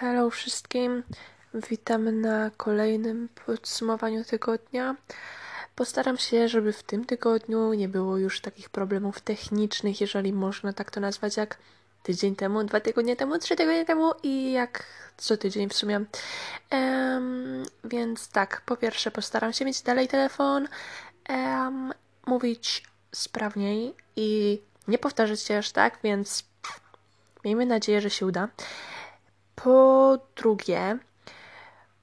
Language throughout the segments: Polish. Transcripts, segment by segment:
Hello wszystkim, witam na kolejnym podsumowaniu tygodnia. Postaram się, żeby w tym tygodniu nie było już takich problemów technicznych, jeżeli można tak to nazwać, jak tydzień temu, dwa tygodnie temu, trzy tygodnie temu i jak co tydzień w sumie. Um, więc tak, po pierwsze postaram się mieć dalej telefon, um, mówić sprawniej i nie powtarzać się aż tak, więc miejmy nadzieję, że się uda. Po drugie,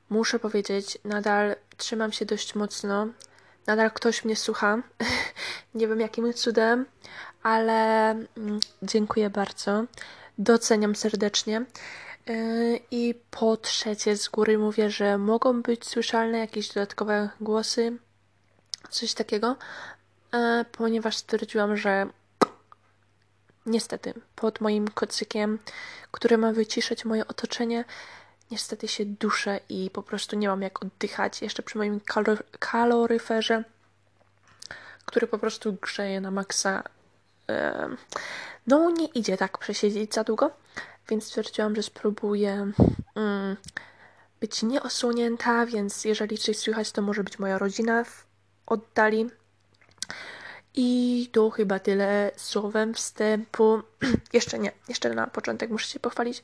muszę powiedzieć, nadal trzymam się dość mocno. Nadal ktoś mnie słucha. Nie wiem jakim cudem, ale mm, dziękuję bardzo. Doceniam serdecznie. Yy, I po trzecie, z góry mówię, że mogą być słyszalne jakieś dodatkowe głosy, coś takiego, yy, ponieważ stwierdziłam, że Niestety, pod moim kocykiem, który ma wyciszać moje otoczenie, niestety się duszę i po prostu nie mam jak oddychać. Jeszcze przy moim kalor kaloryferze, który po prostu grzeje na maksa. No, nie idzie tak przesiedzieć za długo, więc stwierdziłam, że spróbuję mm, być nieosłonięta, więc jeżeli coś słychać, to może być moja rodzina w oddali. I to chyba tyle słowem wstępu. jeszcze nie, jeszcze na początek muszę się pochwalić,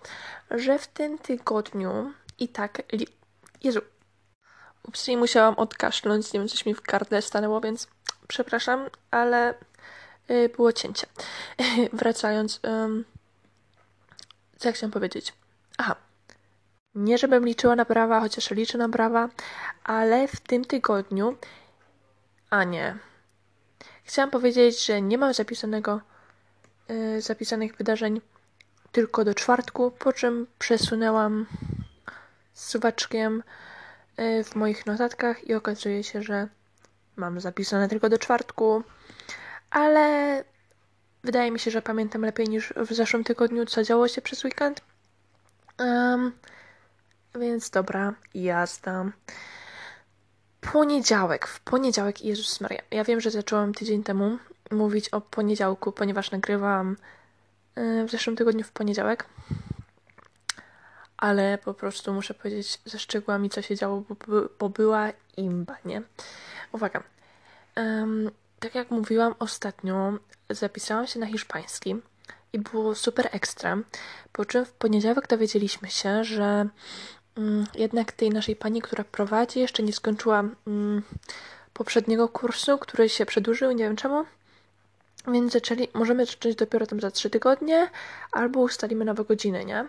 że w tym tygodniu i tak. Li... Jezu. Ups, i musiałam odkaszlnąć, nie wiem, coś mi w gardle stanęło, więc przepraszam, ale y, było cięcie. Wracając, um, co ja chciałam powiedzieć? Aha. Nie, żebym liczyła na brawa, chociaż liczę na brawa, ale w tym tygodniu. A nie, Chciałam powiedzieć, że nie mam zapisanego, yy, zapisanych wydarzeń tylko do czwartku, po czym przesunęłam suwaczkiem yy, w moich notatkach i okazuje się, że mam zapisane tylko do czwartku, ale wydaje mi się, że pamiętam lepiej niż w zeszłym tygodniu, co działo się przez weekend. Um, więc dobra, jazda poniedziałek. W poniedziałek, Jezus Maria. Ja wiem, że zaczęłam tydzień temu mówić o poniedziałku, ponieważ nagrywałam y, w zeszłym tygodniu w poniedziałek. Ale po prostu muszę powiedzieć ze szczegółami, co się działo, bo, bo była imba, nie? Uwaga. Um, tak jak mówiłam ostatnio, zapisałam się na hiszpański i było super ekstra. Po czym w poniedziałek dowiedzieliśmy się, że jednak tej naszej pani, która prowadzi, jeszcze nie skończyła mm, poprzedniego kursu, który się przedłużył, nie wiem czemu. Więc zaczęli, możemy zacząć dopiero tam za trzy tygodnie, albo ustalimy nowe godziny, nie?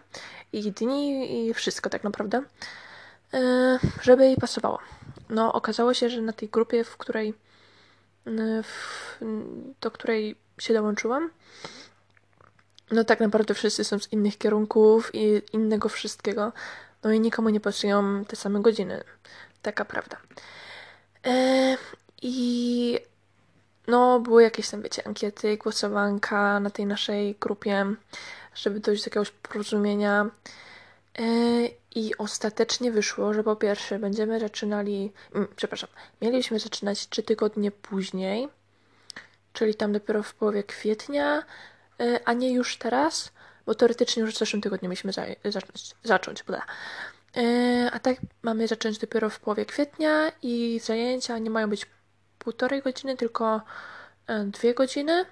I dni, i wszystko tak naprawdę, yy, żeby jej pasowało. No, okazało się, że na tej grupie, w której, yy, w, do której się dołączyłam, no tak naprawdę wszyscy są z innych kierunków i innego wszystkiego. No i nikomu nie pasują te same godziny. Taka prawda. E, I no, były jakieś tam, wiecie, ankiety, głosowanka na tej naszej grupie, żeby dojść do jakiegoś porozumienia. E, I ostatecznie wyszło, że po pierwsze będziemy zaczynali, mm, przepraszam, mieliśmy zaczynać trzy tygodnie później, czyli tam dopiero w połowie kwietnia, e, a nie już teraz bo teoretycznie już w zeszłym tygodniu mieliśmy za, zacząć, zacząć bla. Yy, a tak mamy zacząć dopiero w połowie kwietnia i zajęcia nie mają być półtorej godziny, tylko yy, dwie godziny.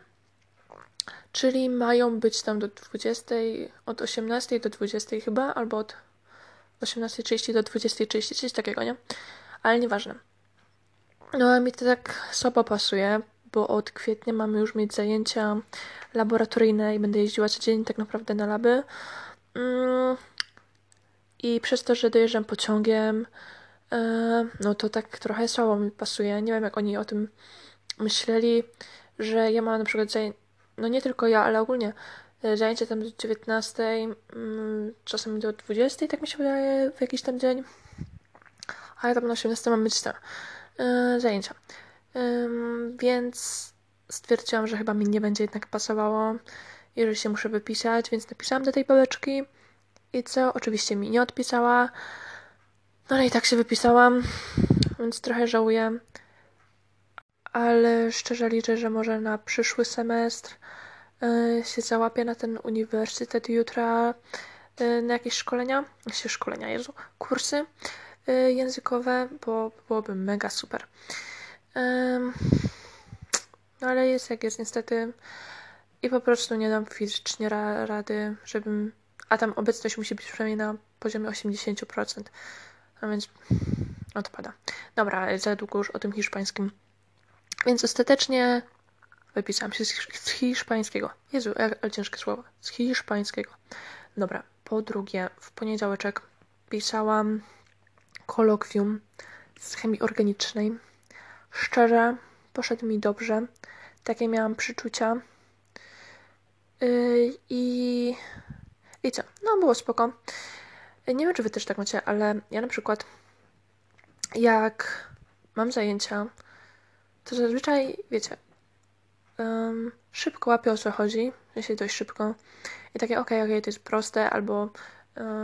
Czyli mają być tam do 20, od 18 do 20 chyba, albo od 18.30 do 20.30, coś takiego, nie? Ale nieważne. No a mi to tak słabo pasuje, bo od kwietnia mamy już mieć zajęcia laboratoryjne i będę jeździła codziennie tak naprawdę na laby. Mm. I przez to, że dojeżdżam pociągiem, e, no to tak trochę słabo mi pasuje. Nie wiem, jak oni o tym myśleli, że ja mam na przykład zajęcia, no nie tylko ja, ale ogólnie e, zajęcia tam do 19, mm, czasami do 20, tak mi się wydaje, w jakiś tam dzień. A ja tam na 18 mam być tam e, Więc stwierdziłam, że chyba mi nie będzie jednak pasowało i że się muszę wypisać, więc napisałam do tej babeczki i co? Oczywiście mi nie odpisała. No ale i tak się wypisałam, więc trochę żałuję. Ale szczerze liczę, że może na przyszły semestr yy, się załapię na ten uniwersytet jutra. y, na jakieś szkolenia, się szkolenia, Jezu, kursy y, językowe, bo byłoby mega super. No ale jest jak jest niestety i po prostu nie dam fizycznie ra rady, żebym... A tam obecność musi być przynajmniej na poziomie 80%. A więc odpada. Dobra, za długo już o tym hiszpańskim. Więc ostatecznie wypisałam się z, hiszpańskiego. Jezu, ale ciężkie słowo. Z hiszpańskiego. Dobra, po drugie, w poniedziałek pisałam kolokwium z chemii organicznej. Szczerze, poszedł mi dobrze. Takie miałam przyczucia. Yy, I, I co? No, było spoko. Nie wiem, czy wy też tak macie, ale ja na przykład jak mam zajęcia, to zazwyczaj, wiecie, um, szybko łapię o co chodzi, jeśli dość szybko. I takie, okej, okay, okej, okay, to jest proste, albo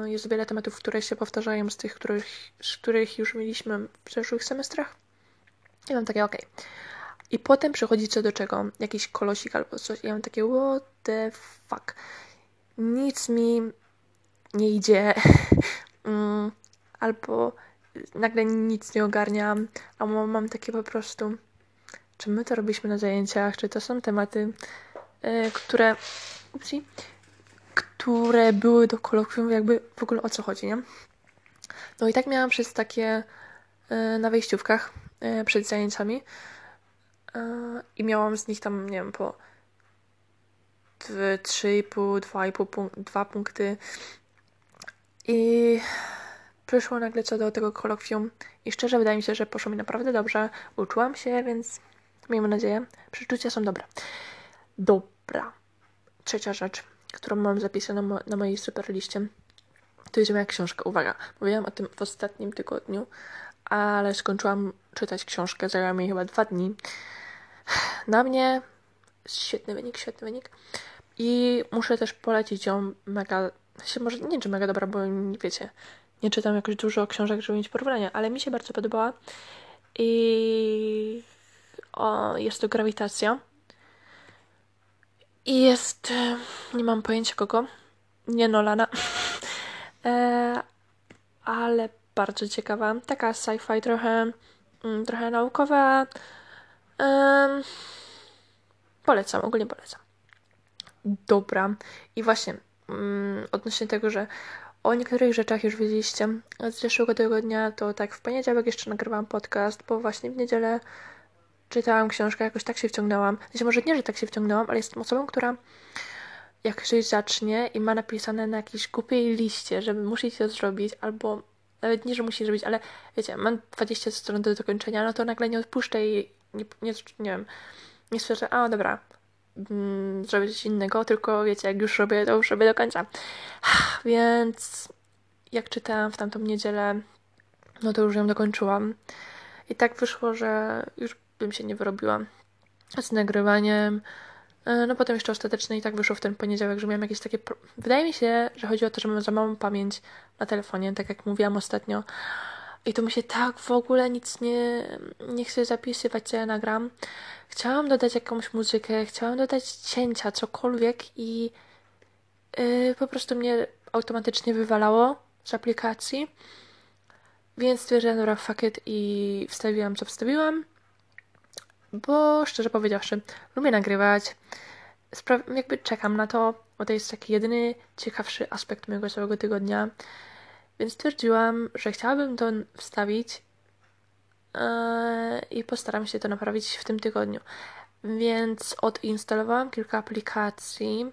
y, jest wiele tematów, które się powtarzają z tych, których, z których już mieliśmy w przeszłych semestrach. I mam takie, okej. Okay. I potem przychodzi co do czego, jakiś kolosik albo coś. I ja mam takie, what the fuck. Nic mi nie idzie. mm, albo nagle nic nie ogarniam, a mam takie po prostu, czy my to robiliśmy na zajęciach, czy to są tematy, yy, które, upsi, które były do kolokwium, jakby w ogóle o co chodzi, nie? No i tak miałam przez takie yy, na wejściówkach przed zajęciami i miałam z nich tam, nie wiem, po 3,5, 2,5 2 punkty i przyszło nagle co do tego kolokwium i szczerze wydaje mi się, że poszło mi naprawdę dobrze. Uczyłam się, więc miejmy nadzieję, przeczucia są dobre. Dobra. Trzecia rzecz, którą mam zapisaną na mojej super liście, to jest moja książka. Uwaga, mówiłam o tym w ostatnim tygodniu, ale skończyłam czytać książkę, zajęła mi chyba dwa dni. Na mnie świetny wynik, świetny wynik. I muszę też polecić ją mega, się może nie czy mega dobra, bo wiecie, nie czytam jakoś dużo książek, żeby mieć porównania, ale mi się bardzo podobała. I o, jest to Grawitacja. I jest, e, nie mam pojęcia kogo, nie Nolana, e, ale bardzo ciekawa, taka sci-fi trochę, mm, trochę naukowa. E, polecam, ogólnie polecam. Dobra. I właśnie mm, odnośnie tego, że o niektórych rzeczach już wiedzieliście z zeszłego tygodnia, to tak w poniedziałek jeszcze nagrywałam podcast, bo właśnie w niedzielę czytałam książkę, jakoś tak się wciągnęłam. Znaczy, może nie, że tak się wciągnęłam, ale jestem osobą, która jak coś zacznie i ma napisane na jakiejś głupiej liście, że musi to zrobić, albo nawet nie, że musi zrobić, ale wiecie, mam 20 stron do dokończenia, no to nagle nie odpuszczę i nie, nie, nie wiem, nie stwierdzę, a dobra, mm, zrobię coś innego, tylko wiecie, jak już robię, to już robię do końca. Więc jak czytałam w tamtą niedzielę, no to już ją dokończyłam. I tak wyszło, że już bym się nie wyrobiła z nagrywaniem. E, no potem jeszcze ostatecznie i tak wyszło w ten poniedziałek, że miałam jakieś takie... Wydaje mi się, że chodzi o to, że mam za małą pamięć na telefonie, tak jak mówiłam ostatnio. I to mi się tak w ogóle nic nie, nie chce zapisywać, co ja nagram. Chciałam dodać jakąś muzykę, chciałam dodać cięcia, cokolwiek i yy, po prostu mnie automatycznie wywalało z aplikacji. Więc stwierdziłam, dobra, fuck it i wstawiłam, co wstawiłam. Bo szczerze powiedziawszy, lubię nagrywać. Spra- jakby czekam na to, bo to jest taki jedyny ciekawszy aspekt mojego całego tygodnia. Więc stwierdziłam, że chciałabym to wstawić yy, i postaram się to naprawić w tym tygodniu. Więc odinstalowałam kilka aplikacji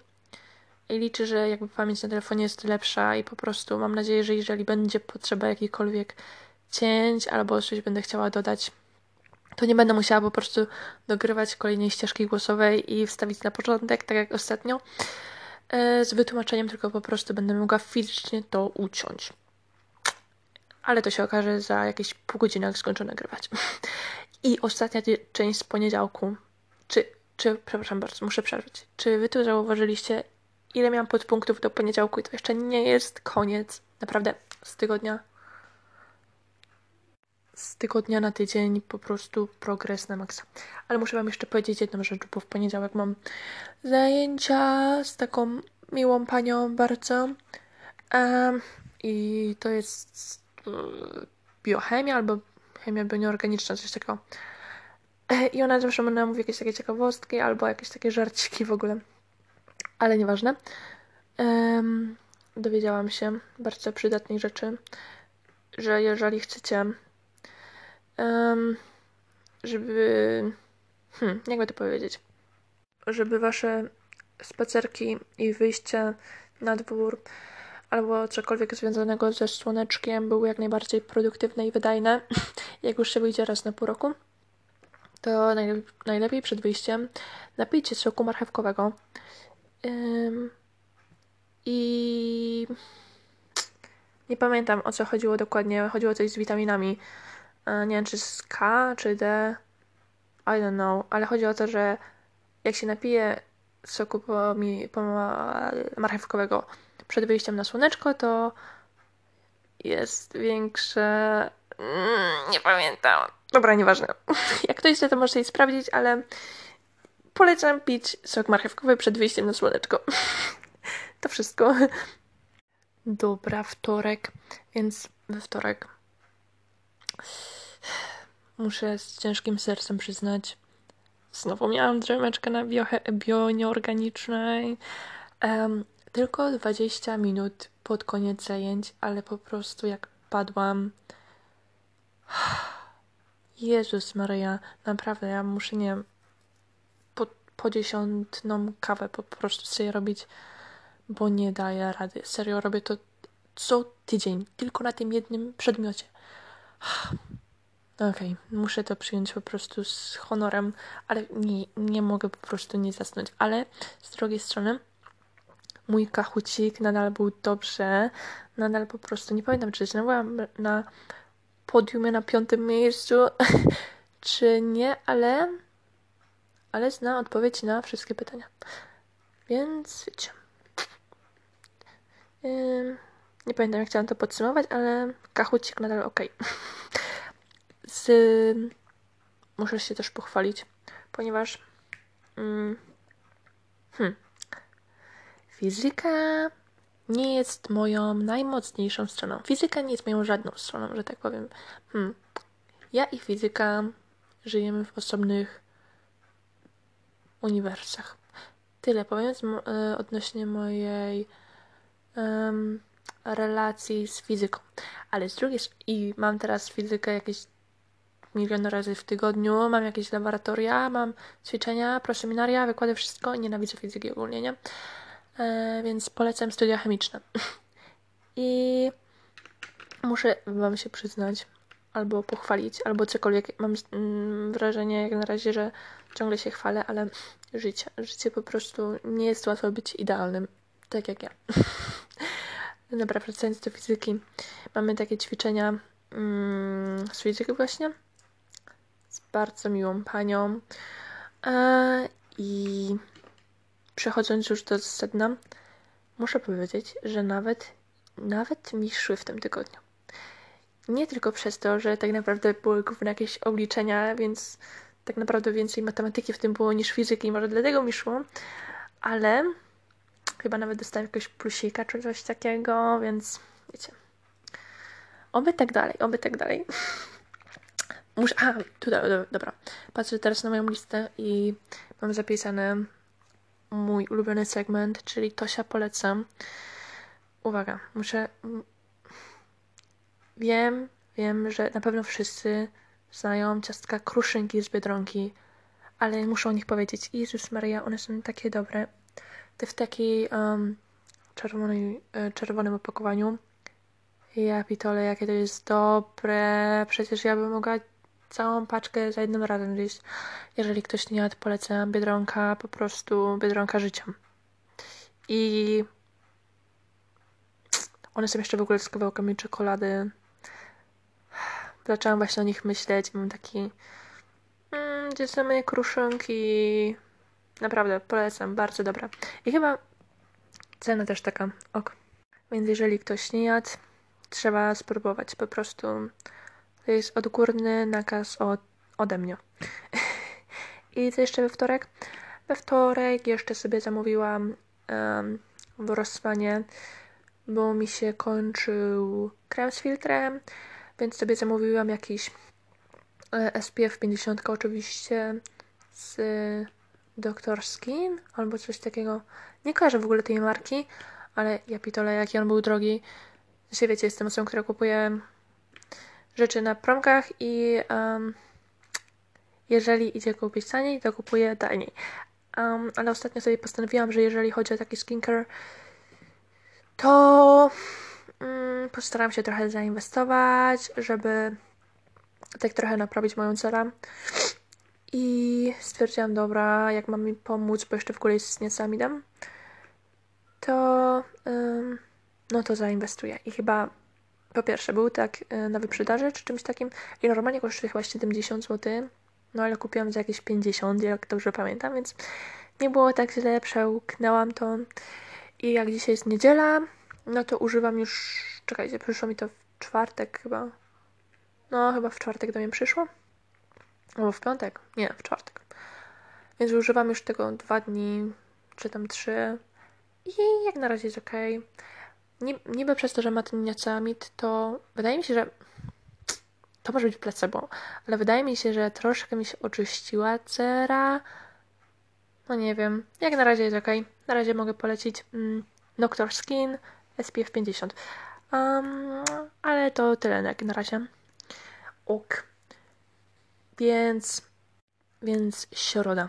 i liczę, że jakby pamięć na telefonie jest lepsza i po prostu mam nadzieję, że jeżeli będzie potrzeba jakichkolwiek cięć albo coś będę chciała dodać, to nie będę musiała po prostu dogrywać kolejnej ścieżki głosowej i wstawić na początek, tak jak ostatnio, yy, z wytłumaczeniem, tylko po prostu będę mogła fizycznie to uciąć ale to się okaże za jakieś pół godziny, jak skończę nagrywać. I ostatnia część z poniedziałku. Czy, czy, przepraszam bardzo, muszę przerwać. Czy wy tu zauważyliście, ile miałam podpunktów do poniedziałku i to jeszcze nie jest koniec. Naprawdę, z tygodnia z tygodnia na tydzień po prostu progres na maksa. Ale muszę Wam jeszcze powiedzieć jedną rzecz, bo w poniedziałek mam zajęcia z taką miłą panią bardzo Um, I to jest biochemia albo chemia bioorganiczna, coś takiego. I ona zawsze nam mówi jakieś takie ciekawostki albo jakieś takie żarciki w ogóle. Ale nieważne. Um, dowiedziałam się bardzo przydatnej rzeczy, że jeżeli chcecie, um, żeby, hmm, jakby to powiedzieć, żeby wasze spacerki i wyjście na dwór albo cokolwiek związanego ze słoneczkiem były jak najbardziej produktywne i wydajne, jak już się wyjdzie raz na pół roku, to najlepiej przed wyjściem napijcie soku marchewkowego. I nie pamiętam o co chodziło dokładnie. Chodziło coś z witaminami. E, nie wiem, czy z K, czy D. I don't know. Ale chodzi o to, że jak się napije soku marchewkowego przed wyjściem na słoneczko, to jest większe. Mm, nie pamiętam. Dobra, nieważne. Jak ktoś chce, to może sobie sprawdzić, ale polecam pić sok marchewkowy przed wyjściem na słoneczko. To wszystko. Dobra, wtorek, więc we wtorek muszę z ciężkim sercem przyznać, znowu miałam drzemeczkę na bionieorganicznej. Um, tylko 20 minut pod koniec zajęć, ale po prostu jak padłam. Jezus Maria, naprawdę ja muszę, nie po, po dziesiątną kawę po prostu sobie robić, bo nie daję rady. Serio, robię to co tydzień, tylko na tym jednym przedmiocie. Okej, okay, muszę to przyjąć po prostu z honorem, ale nie, nie mogę po prostu nie zasnąć. Ale z drugiej strony, mój kachucik nadal był dobrze. Nadal po prostu nie pamiętam, czy znałam na podiumie na piątym miejscu, czy nie, ale ale zna odpowiedź na wszystkie pytania. Więc wiecie. Ym, nie pamiętam, jak chciałam to podsumować, ale kachucik nadal ok. Z, muszę się też pochwalić, ponieważ mm, hmm, fizyka nie jest moją najmocniejszą stroną. Fizyka nie jest moją żadną stroną, że tak powiem. Hmm. Ja i fizyka żyjemy w osobnych uniwersach. Tyle powiem e, odnośnie mojej um, relacji z fizyką. Ale z drugiej i mam teraz fizykę jakieś milion razy w tygodniu, mam jakieś laboratoria, mam ćwiczenia, proseminaria, wykłady, wszystko. Nienawidzę fizyki ogólnie, nie? E, więc polecam studia chemiczne. I muszę Wam się przyznać, albo pochwalić, albo cokolwiek. Mam mm, wrażenie jak na razie, że ciągle się chwalę, ale życie, życie po prostu nie jest łatwo być idealnym, tak jak ja. Dobra, wracając do fizyki, mamy takie ćwiczenia mm, z fizyki właśnie z bardzo miłą panią. I przechodząc już do sedna, muszę powiedzieć, że nawet, nawet mi szły w tym tygodniu. Nie tylko przez to, że tak naprawdę były główne jakieś obliczenia, więc tak naprawdę więcej matematyki w tym było niż fizyki, może dlatego mi szło, ale chyba nawet dostałem jakiegoś plusika czy coś takiego, więc wiecie. Oby tak dalej, oby tak dalej. Muszę. A, tutaj, dobra. Patrzę teraz na moją listę i mam zapisane mój ulubiony segment, czyli Tosia polecam. Uwaga, muszę. Wiem, wiem, że na pewno wszyscy znają ciastka kruszynki z Biedronki, ale muszę o nich powiedzieć. Jezus Maria, one są takie dobre. Te w takiej um, czerwonej, e, czerwonym opakowaniu. Ja pitole, jakie to jest dobre. Przecież ja bym mogła całą paczkę za jednym razem zjeść. Jeżeli ktoś nie jadł, polecam Biedronka, po prostu Biedronka życia. I one są jeszcze w ogóle z kawałkami czekolady. Zaczęłam właśnie o nich myśleć. Mam taki mm, gdzie są moje. Naprawdę, polecam, bardzo dobra. I chyba cena też taka, ok. Więc jeżeli ktoś nie jadł, trzeba spróbować po prostu to jest odgórny nakaz od, ode mnie. I co jeszcze we wtorek? We wtorek jeszcze sobie zamówiłam um, w bo mi się kończył krem z filtrem, więc sobie zamówiłam jakiś e, SPF 50 oczywiście z Dr. Skin albo coś takiego. Nie kojarzę w ogóle tej marki, ale ja pitole, jaki on był drogi. Się wiecie, jestem osobą, która kupuje rzeczy na promkach i um, jeżeli idzie kupić taniej, to kupuję taniej. Um, ale ostatnio sobie postanowiłam, że jeżeli chodzi o taki skincare, to um, postaram się trochę zainwestować, żeby tak trochę naprawić moją cerę. I stwierdziłam, dobra, jak mam mi pomóc, bo jeszcze w ogóle z niecamidem, to um, no to zainwestuję. I chyba po pierwsze był tak e, na wyprzedaży czy czymś takim i normalnie kosztuje chyba 70 zł, no ale kupiłam za jakieś 50, jak dobrze pamiętam, więc nie było tak źle, przełknęłam to. I jak dzisiaj jest niedziela, no to używam już, czekajcie, przyszło mi to w czwartek chyba. No, chyba w czwartek do mnie przyszło. Albo w piątek? Nie, w czwartek. Więc używam już tego dwa dni, czy tam trzy. I jak na razie jest ok. Niby przez to, że ma ten niacamid, to wydaje mi się, że to może być placebo, ale wydaje mi się, że troszkę mi się oczyściła cera. No nie wiem. Jak na razie jest ok. Na razie mogę polecić mm, Doctor Skin SPF 50. Um, ale to tyle jak na razie. Ok. Więc, więc środa.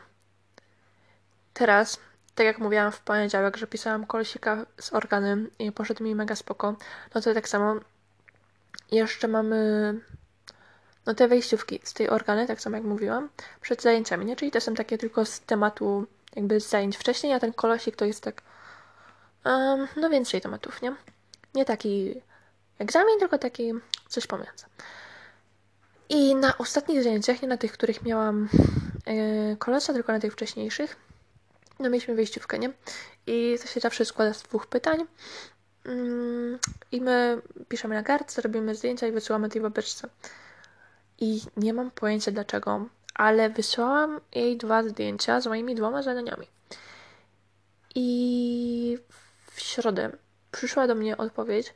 Teraz, tak jak mówiłam w poniedziałek, że pisałam kolesika z organem i poszedł mi mega spoko, no to tak samo jeszcze mamy no te wejściówki z tej organy, tak samo jak mówiłam, przed zajęciami, nie? Czyli to są takie tylko z tematu jakby z zajęć wcześniej, a ten kolosik to jest tak um, no więcej tematów, nie? Nie taki egzamin, tylko taki coś pomiędzy. I na ostatnich zajęciach, nie na tych, których miałam yy, tylko na tych wcześniejszych, no mieliśmy wejściówkę, nie? I to się zawsze składa z dwóch pytań. Yy, I my piszemy na kartce, robimy zdjęcia i wysyłamy tej babeczce. I nie mam pojęcia dlaczego, ale wysłałam jej dwa zdjęcia z moimi dwoma zadaniami. I w środę przyszła do mnie odpowiedź,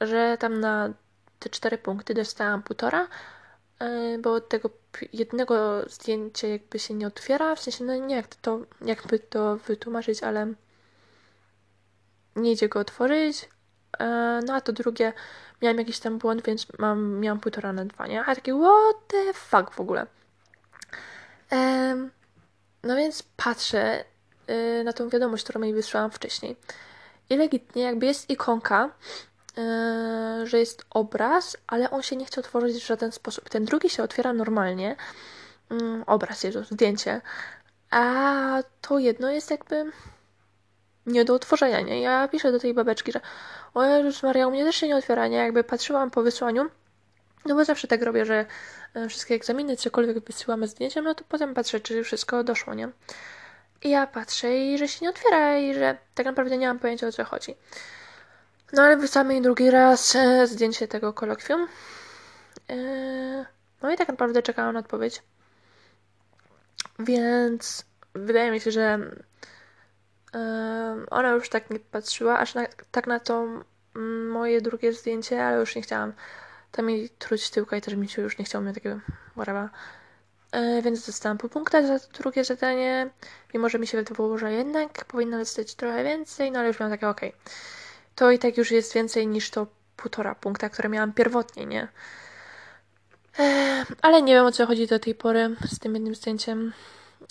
że tam na te cztery punkty dostałam półtora, bo od tego jednego zdjęcia jakby się nie otwiera, w sensie, no nie jak to, jakby to wytłumaczyć, ale nie idzie go otworzyć, e, no a to drugie miałam jakiś tam błąd, więc mam, miałam półtora na dwa, nie? A taki what the fuck w ogóle. no więc patrzę yy, na tą wiadomość, którą mi wysłałam wcześniej. I legitnie jakby jest ikonka, że jest obraz, ale on się nie chce otworzyć w żaden sposób. Ten drugi się otwiera normalnie. Yy, obraz, Jezus, zdjęcie. A to jedno jest jakby nie do otworzenia, nie? Ja piszę do tej babeczki, że o Jezus Maria, u mnie też się nie otwiera, nie? Jakby patrzyłam po wysłaniu, no bo zawsze tak robię, że e, wszystkie egzaminy, cokolwiek wysyłamy zdjęciem, no to potem patrzę, czy wszystko doszło, nie? I ja patrzę i że się nie otwiera i że tak naprawdę nie mam pojęcia o co chodzi. No ale wysłamy jej drugi raz e, zdjęcie tego kolokwium. E, no i tak naprawdę czekałam na odpowiedź. Więc wydaje mi się, że ona już tak nie patrzyła, aż na, tak na to moje drugie zdjęcie, ale już nie chciałam tam jej truć tyłka i też mi się już nie chciało mnie takiego whatever. E, więc dostałam pół punkta za drugie zadanie, mimo że mi się wydawało, że jednak powinna dostać trochę więcej, no ale już miałam takie ok. To i tak już jest więcej niż to półtora punkta, które miałam pierwotnie, nie? E, ale nie wiem o co chodzi do tej pory z tym jednym zdjęciem.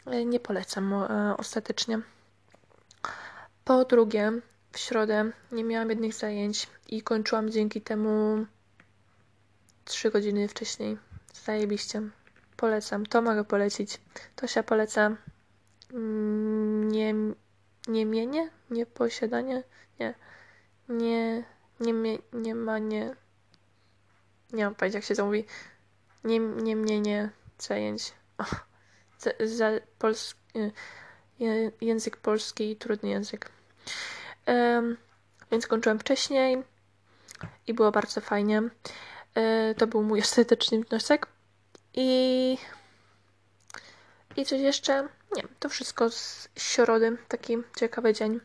E, nie polecam e, ostatecznie. Po drugie, w środę nie miałam jednych zajęć i kończyłam dzięki temu 3 godziny wcześniej. Zajebiście. Polecam. To mogę polecić. Tosia poleca. Nie, nie mienie? Nie posiadanie? Nie. Nie, nie, nie, nie ma, nie. Nie mam pojęcia, jak się to mówi. Nie, nie mienie zajęć. Oh, za, za polski, język polski, trudny język. Um, więc kończyłem wcześniej i było bardzo fajnie. E, to był mój ostateczny wniosek. I, I coś jeszcze? Nie, to wszystko z środy. Taki ciekawy dzień.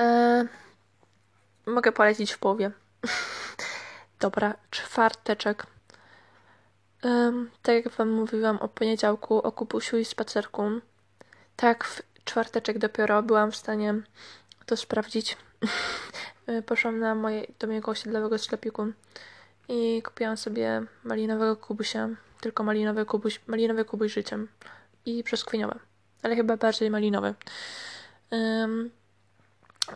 E, mogę polecić w połowie. Dobra, czwarteczek. Um, tak jak wam mówiłam o poniedziałku, o kupusiu i spacerku. Tak, w czwarteczek dopiero byłam w stanie to sprawdzić. Poszłam na moje, do mojego osiedlowego sklepiku i kupiłam sobie malinowego kubusia. Tylko malinowy kubuś, malinowy kubuś życiem. I przeskwiniowe. Ale chyba bardziej malinowy. Um,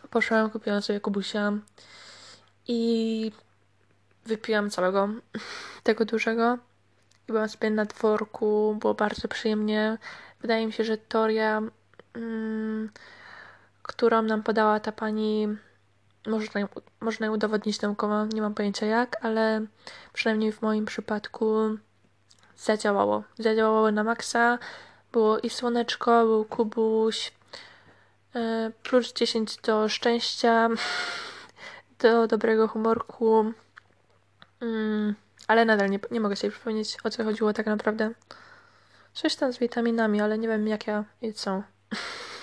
poszłam, kupiłam sobie kubusia i wypiłam całego tego dużego. I byłam sobie na dworku, było bardzo przyjemnie. Wydaje mi się, że teoria, mm, którą nam podała ta pani, można, można ją udowodnić naukowo, nie mam pojęcia jak, ale przynajmniej w moim przypadku zadziałało. Zadziałało na maksa. Było i słoneczko, był kubuś, plus 10 do szczęścia, do dobrego humorku. Mm, ale nadal nie, nie mogę sobie przypomnieć, o co chodziło tak naprawdę. Coś tam z witaminami, ale nie wiem jakie są.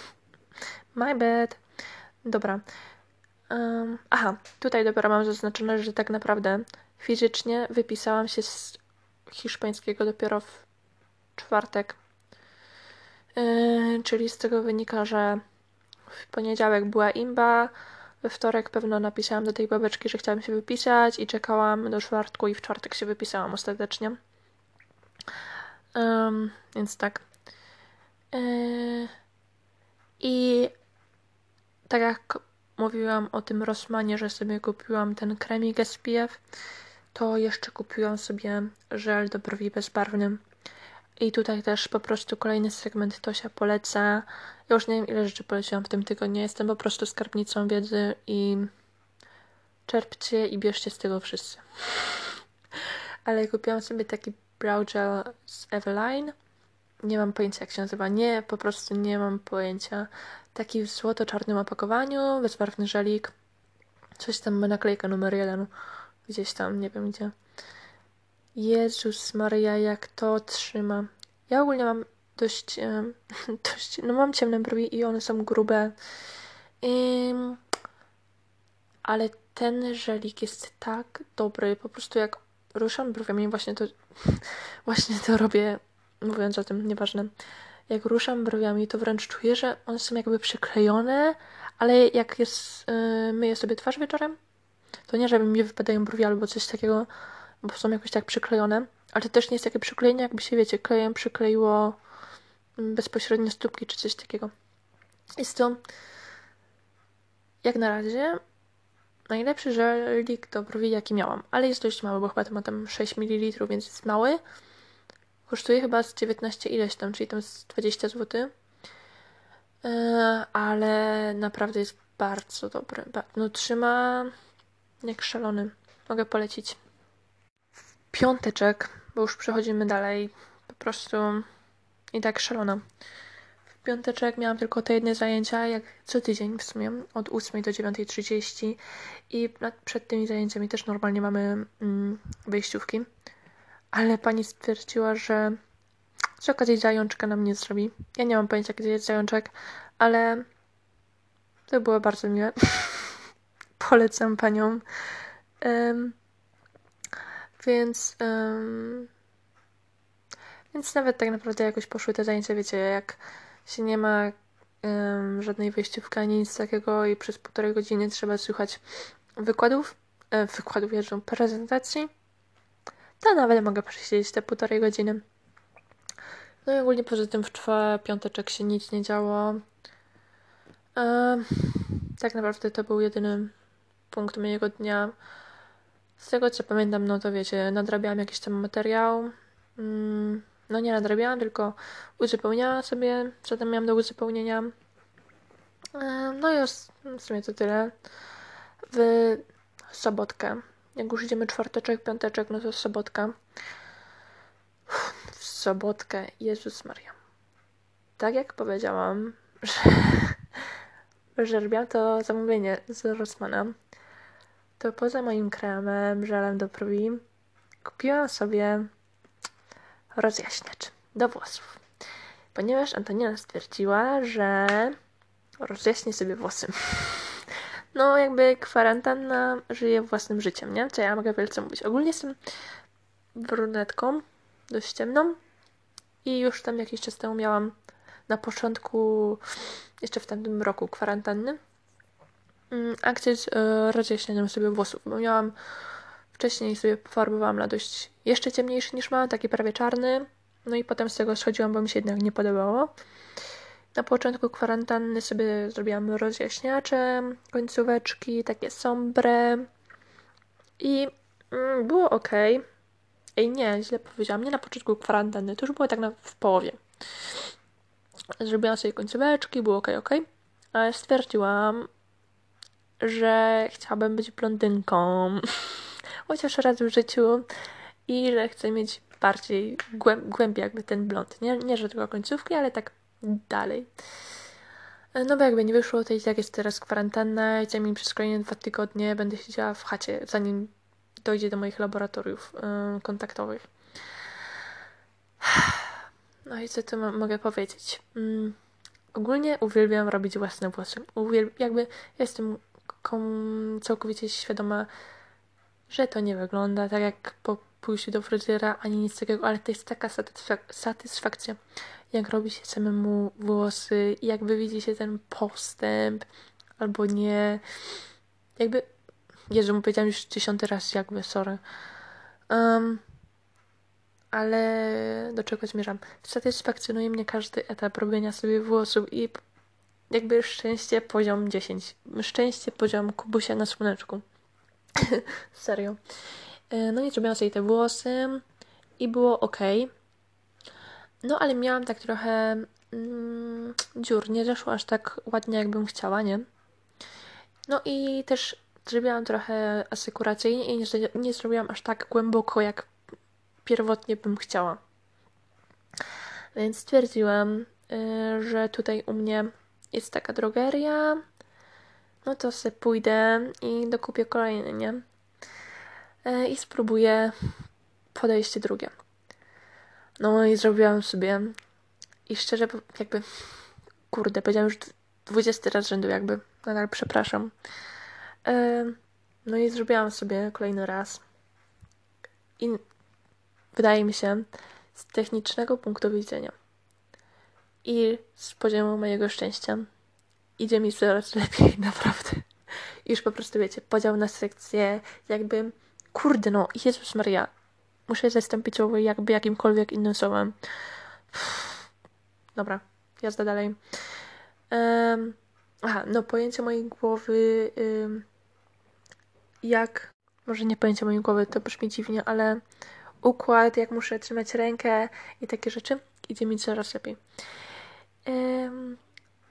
My bad. Dobra. Um, aha, tutaj dopiero mam zaznaczone, że tak naprawdę fizycznie wypisałam się z hiszpańskiego dopiero w czwartek. Yy, czyli z tego wynika, że w poniedziałek była imba, we wtorek pewno napisałam do tej babeczki, że chciałam się wypisać i czekałam do czwartku i w czwartek się wypisałam ostatecznie. Um, więc tak. Yy, I tak jak mówiłam o tym Rossmanie, że sobie kupiłam ten kremik SPF, to jeszcze kupiłam sobie żel do brwi bezbarwny. I tutaj też po prostu kolejny segment Tosia poleca. Ja już nie wiem ile rzeczy poleciłam w tym tygodniu. Jestem po prostu skarbnicą wiedzy i czerpcie i bierzcie z tego wszyscy. Ale kupiłam sobie taki brow gel z Eveline. Nie mam pojęcia jak się nazywa. Nie, po prostu nie mam pojęcia. Taki w złoto-czarnym opakowaniu, bezbarwny żelik. Coś tam ma naklejka numer jeden. Gdzieś tam, nie wiem gdzie. Jezus Maria, jak to trzyma. Ja ogólnie mam dość, dość no mam ciemne brwi i one są grube. ale ten żelik jest tak dobry, po prostu jak ruszam brwiami, właśnie to, właśnie to robię, mówiąc o tym, nieważne. Jak ruszam brwiami, to wręcz czuję, że one są jakby przyklejone, ale jak jest, yy, myję sobie twarz wieczorem, to nie, żeby mi wypadają brwi albo coś takiego, bo są jakoś tak przyklejone, ale to też nie jest takie przyklejenie, jakby się, wiecie, klejem przykleiło bezpośrednio stópki czy coś takiego. Jest to jak na razie najlepszy żelik do brwi, jaki miałam, ale jest dość mały, bo chyba to ma tam 6 ml, więc jest mały. Kosztuje chyba z 19 ileś tam, czyli tam z 20 zł. Yy, ale naprawdę jest bardzo dobry. No trzyma jak szalony. Mogę polecić piąteczek, bo już przechodzimy dalej, po prostu i tak szalona. W piąteczek miałam tylko te jedne zajęcia, jak co tydzień w sumie, od 8 do 9.30 i przed tymi zajęciami też normalnie mamy mm, wyjściówki, ale pani stwierdziła, że z okazji zajączka nam nie zrobi. Ja nie mam pojęcia, gdzie jest zajączek, ale to było bardzo miłe. Polecam panią. Um, więc, um, więc nawet tak naprawdę jakoś poszły te zajęcia, wiecie, jak się nie ma um, żadnej wyjściówki ani nic takiego i przez półtorej godziny trzeba słuchać wykładów, e, wykładów, jeżdżą prezentacji, to nawet mogę przesiedzieć te półtorej godziny. No i ogólnie poza tym w czwartek, piąteczek się nic nie działo. E, tak naprawdę to był jedyny punkt mojego dnia. Z tego co pamiętam, no to wiecie, nadrabiałam jakiś tam materiał. Mm, no nie nadrabiałam, tylko uzupełniałam sobie, co tam miałam do uzupełnienia. E, no i w sumie to tyle. W sobotkę. Jak już idziemy czwarteczek, piąteczek, no to sobotka. W sobotkę. Jezus Maria. Tak jak powiedziałam, że, że robiłam to zamówienie z Rossmana to poza moim kremem, żelem do brwi, kupiłam sobie rozjaśniacz do włosów. Ponieważ Antonina stwierdziła, że rozjaśni sobie włosy. no jakby kwarantanna żyje własnym życiem, nie? Co ja mogę wielce mówić. Ogólnie jestem brunetką, dość ciemną i już tam jakiś czas temu miałam na początku, jeszcze w tamtym roku kwarantanny, akcję z rozjaśnieniem sobie włosów, bo miałam wcześniej sobie pofarbowałam na dość jeszcze ciemniejszy niż mam, taki prawie czarny, no i potem z tego schodziłam, bo mi się jednak nie podobało. Na początku kwarantanny sobie zrobiłam rozjaśniacze, końcóweczki, takie sombre i mm, było ok. Ej, nie, źle powiedziałam, nie na początku kwarantanny, to już było tak na, w połowie. Zrobiłam sobie końcóweczki, było ok, ok, ale stwierdziłam, że chciałabym być blondynką. Chociaż raz w życiu i że chcę mieć bardziej głębiej jakby ten blond. Nie, nie że tylko końcówki, ale tak dalej. E, no bo jakby nie wyszło, to i tak jest teraz kwarantanna i zajmie przez kolejne dwa tygodnie będę siedziała w chacie, zanim dojdzie do moich laboratoriów yy, kontaktowych. No i co tu mogę powiedzieć? Mm, ogólnie uwielbiam robić własne włosy. Uwielb jakby jestem całkowicie świadoma, że to nie wygląda tak jak po pójściu do fryzjera, ani nic takiego, ale to jest taka satysfak satysfakcja, jak robi się samemu włosy, jak widzi się ten postęp, albo nie. Jakby, Jezu, mu powiedziałam już dziesiąty raz, jakby, sorry. Um, ale do czego zmierzam? Satysfakcjonuje mnie każdy etap robienia sobie włosów i jakby szczęście poziom 10. Szczęście poziom kubusia na słoneczku. Serio. E, no i zrobiłam sobie te włosy i było ok. No ale miałam tak trochę mm, dziur. Nie zeszło aż tak ładnie, jakbym chciała, nie? No i też zrobiłam trochę asekuracyjnie i nie, nie zrobiłam aż tak głęboko, jak pierwotnie bym chciała. Więc stwierdziłam, yy, że tutaj u mnie jest taka drogeria. No to sobie pójdę i dokupię kolejny, nie? E, i spróbuję podejście drugie. No i zrobiłam sobie i szczerze jakby kurde, powiedziałam już 20 raz rzędu jakby, nadal przepraszam. E, no i zrobiłam sobie kolejny raz i wydaje mi się z technicznego punktu widzenia i z poziomu mojego szczęścia idzie mi coraz lepiej, naprawdę. Już po prostu wiecie, podział na sekcje, jakby Kurde no, Jezus Maria. Muszę zastąpić ovo jakby jakimkolwiek innym słowem. Dobra, jazda dalej. Um, aha, no pojęcie mojej głowy um, jak... Może nie pojęcie mojej głowy, to brzmi dziwnie, ale układ, jak muszę trzymać rękę i takie rzeczy, idzie mi coraz lepiej. Um,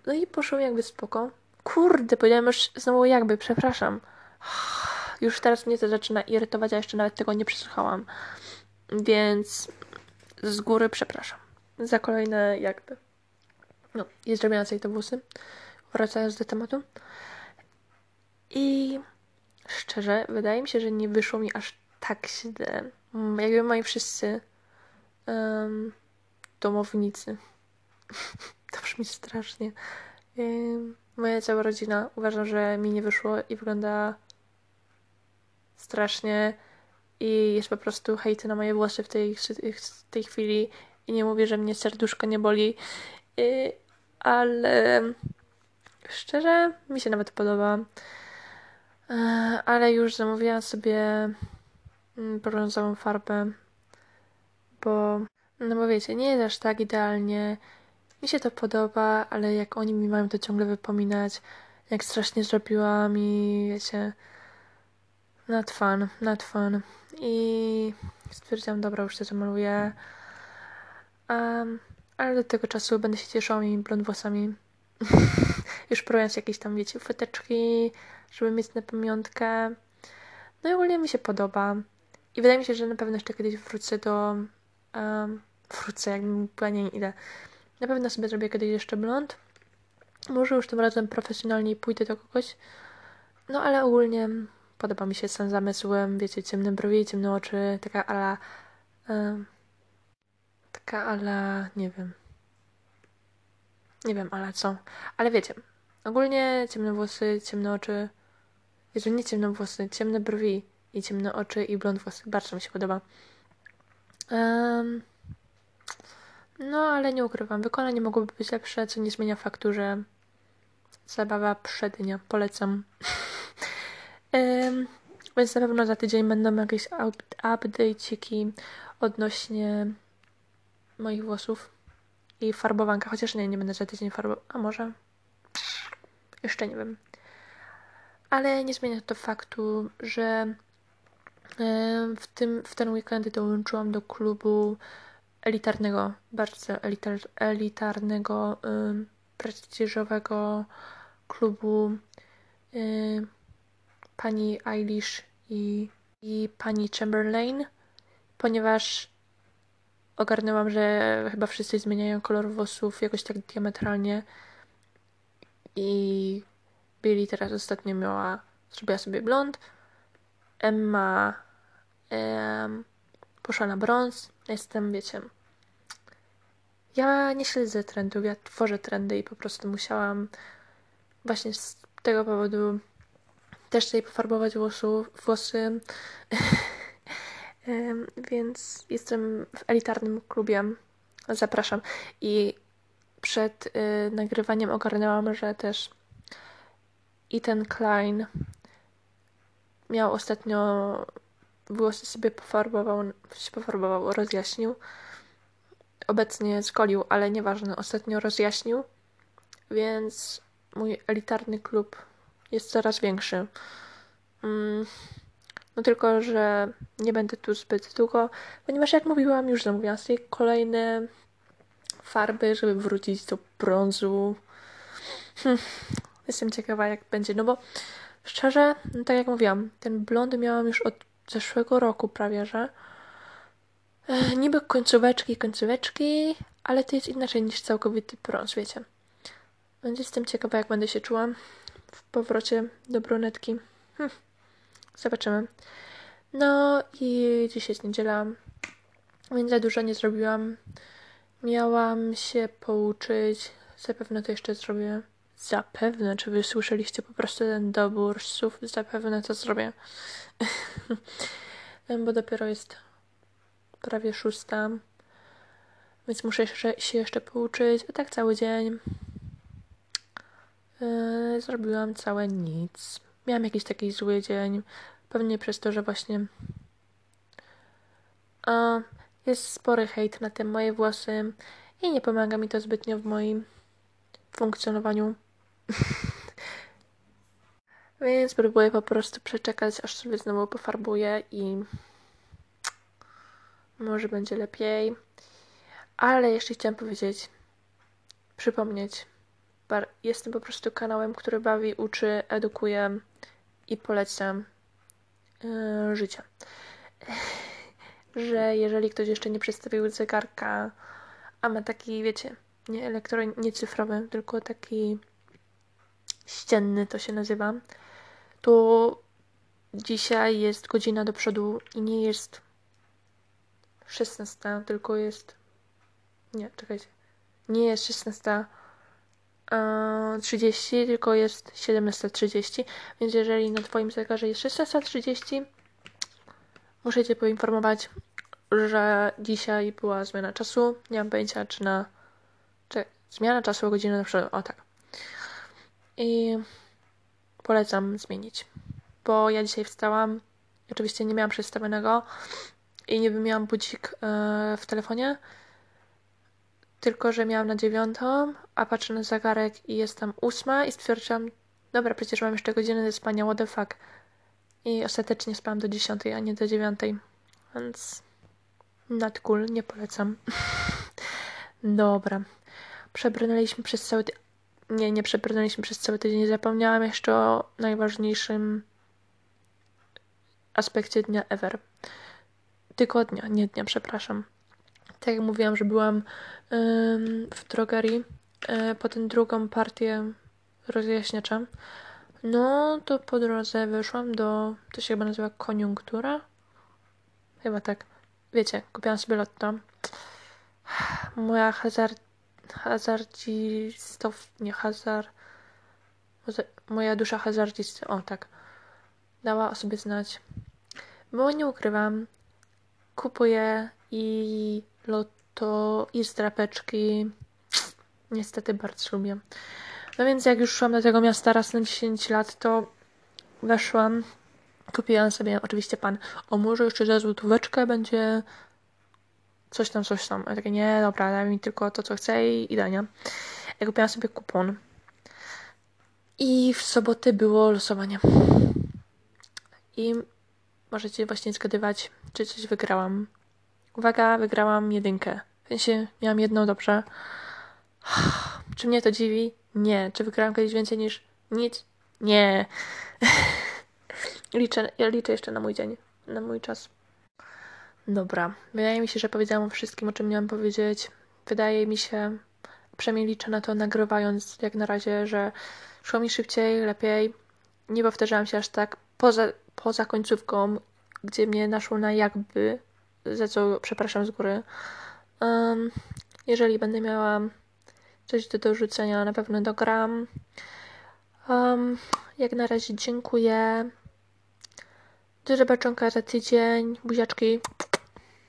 no i poszło jakby spoko. Kurde, powiedziałem już znowu jakby, przepraszam. Już teraz mnie to zaczyna irytować, a jeszcze nawet tego nie przesłuchałam. Więc z góry przepraszam za kolejne jakby. No, jest zrobione sobie te włosy. Wracając do tematu. I szczerze, wydaje mi się, że nie wyszło mi aż tak źle. Jakby moi wszyscy um, domownicy. to brzmi strasznie. Moja cała rodzina uważa, że mi nie wyszło i wygląda strasznie i jest po prostu hejty na moje włosy w tej, w tej chwili i nie mówię, że mnie serduszko nie boli, yy, ale szczerze mi się nawet podoba. Yy, ale już zamówiłam sobie mm, brązową farbę, bo no bo wiecie, nie jest aż tak idealnie. Mi się to podoba, ale jak oni mi mają to ciągle wypominać, jak strasznie zrobiłam i wiecie, Not fun, not fun. I stwierdziłam, dobra, już się zamaluję. Um, ale do tego czasu będę się cieszyła moimi blond włosami. już próbując jakieś tam, wiecie, feteczki, żeby mieć na pamiątkę. No i ogólnie mi się podoba. I wydaje mi się, że na pewno jeszcze kiedyś wrócę do... Um, wrócę, jakbym była nie idę. Na pewno sobie zrobię kiedyś jeszcze blond. Może już tym razem profesjonalnie pójdę do kogoś. No ale ogólnie Podoba mi się sam zamysłem, wiecie, ciemne brwi, ciemne oczy, taka ala... Taka ala... nie wiem. Nie wiem, ale co. Ale wiecie, ogólnie ciemne włosy, ciemne oczy, Jeżeli nie ciemne włosy, ciemne brwi i ciemne oczy i blond włosy. Bardzo mi się podoba. Um, no, ale nie ukrywam, wykonanie mogłoby być lepsze, co nie zmienia faktu, że zabawa przednia. Polecam. um, więc na pewno za tydzień będą jakieś update'iki odnośnie moich włosów i farbowanka, chociaż nie, nie będę za tydzień farbował, a może? Jeszcze nie wiem. Ale nie zmienia to faktu, że w, tym, w ten weekend dołączyłam do klubu elitarnego, bardzo elitar, elitarnego, y, prestiżowego klubu y, pani Eilish i, i pani Chamberlain, ponieważ ogarnęłam, że chyba wszyscy zmieniają kolor włosów jakoś tak diametralnie i Billy teraz ostatnio miała, zrobiła sobie blond, Emma em, poszła na brąz, jestem, wiecie, ja nie śledzę trendów, ja tworzę trendy i po prostu musiałam właśnie z tego powodu też sobie pofarbować włosów, włosy. Więc jestem w elitarnym klubie. Zapraszam. I przed y, nagrywaniem ogarnęłam, że też i ten Klein miał ostatnio włosy sobie pofarbował, się pofarbował, rozjaśnił. Obecnie skolił, ale nieważne, ostatnio rozjaśnił. Więc mój elitarny klub jest coraz większy. Mm, no tylko, że nie będę tu zbyt długo, ponieważ jak mówiłam, już zamówiłam sobie kolejne farby, żeby wrócić do brązu. Hm, jestem ciekawa, jak będzie, no bo szczerze, no tak jak mówiłam, ten blond miałam już od zeszłego roku prawie, że e, niby końcóweczki, końcóweczki, ale to jest inaczej niż całkowity brąz, wiecie. Więc jestem ciekawa, jak będę się czuła w powrocie do brunetki. Hm. Zobaczymy. No i dzisiaj jest niedziela, więc za dużo nie zrobiłam. Miałam się pouczyć. Zapewne to jeszcze zrobię. Zapewne, czy wy słyszeliście po prostu ten dobór słów? Zapewne to zrobię. Bo dopiero jest prawie szósta. Więc muszę się jeszcze pouczyć. A tak cały dzień. Yy, zrobiłam całe nic. Miałam jakiś taki zły dzień. Pewnie przez to, że właśnie a, jest spory hejt na te moje włosy i nie pomaga mi to zbytnio w moim funkcjonowaniu. Więc próbuję po prostu przeczekać, aż sobie znowu pofarbuję i może będzie lepiej. Ale jeszcze chciałam powiedzieć, przypomnieć, jestem po prostu kanałem, który bawi, uczy, edukuje i polecam yy, życia. Że jeżeli ktoś jeszcze nie przedstawił zegarka, a ma taki, wiecie, nie elektron, nie cyfrowy, tylko taki ścienny to się nazywa, to dzisiaj jest godzina do przodu i nie jest 16, tylko jest. Nie, czekajcie. Nie jest 16 30, tylko jest 17.30, więc jeżeli na Twoim zegarze jest 16.30, muszę Cię poinformować, że dzisiaj była zmiana czasu. Nie mam pojęcia, czy na. Czy zmiana czasu o godzinę na przykład. O tak. I polecam zmienić. Bo ja dzisiaj wstałam. Oczywiście nie miałam przestawionego i nie miałam budzik e, w telefonie tylko, że miałam na dziewiątą, a patrzę na zegarek i jest tam ósma i stwierdziłam, dobra, przecież mam jeszcze godzinę do spania, what the fuck. I ostatecznie spałam do dziesiątej, a nie do dziewiątej. Więc not cool, nie polecam. dobra. Przebrnęliśmy przez cały tydzień. Nie, nie przebrnęliśmy przez cały tydzień. Zapomniałam jeszcze o najważniejszym aspekcie dnia ever. Tygodnia, nie dnia, przepraszam tak jak mówiłam, że byłam w drogerii e, po tę drugą partię rozjaśniacza, no to po drodze wyszłam do, to się chyba nazywa koniunktura? Chyba tak. Wiecie, kupiłam sobie lotto. Moja hazard, hazardzistow, nie hazard, moja dusza hazardzisty, o tak. dała o sobie znać. Bo nie ukrywam, kupuję i loto, i zdrapeczki. Niestety bardzo lubię. No więc jak już szłam do tego miasta raz na 10 lat, to weszłam, kupiłam sobie oczywiście pan, o może jeszcze za złotóweczkę będzie coś tam, coś tam. Ja takie, nie, dobra, daj mi tylko to, co chcę i idę, nie? Ja kupiłam sobie kupon. I w sobotę było losowanie. I możecie właśnie zgadywać, czy coś wygrałam. Uwaga, wygrałam jedynkę. W sensie miałam jedną dobrze. Czy mnie to dziwi? Nie. Czy wygrałam kiedyś więcej niż nic? Nie. liczę, ja liczę jeszcze na mój dzień, na mój czas. Dobra. Wydaje mi się, że powiedziałam o wszystkim, o czym miałam powiedzieć. Wydaje mi się, przynajmniej liczę na to, nagrywając jak na razie, że szło mi szybciej, lepiej. Nie powtarzałam się aż tak poza, poza końcówką, gdzie mnie naszło na jakby, za co przepraszam z góry. Um, jeżeli będę miała coś do dorzucenia, na pewno dogram. Um, jak na razie dziękuję. Do zobaczonka za tydzień. Buziaczki.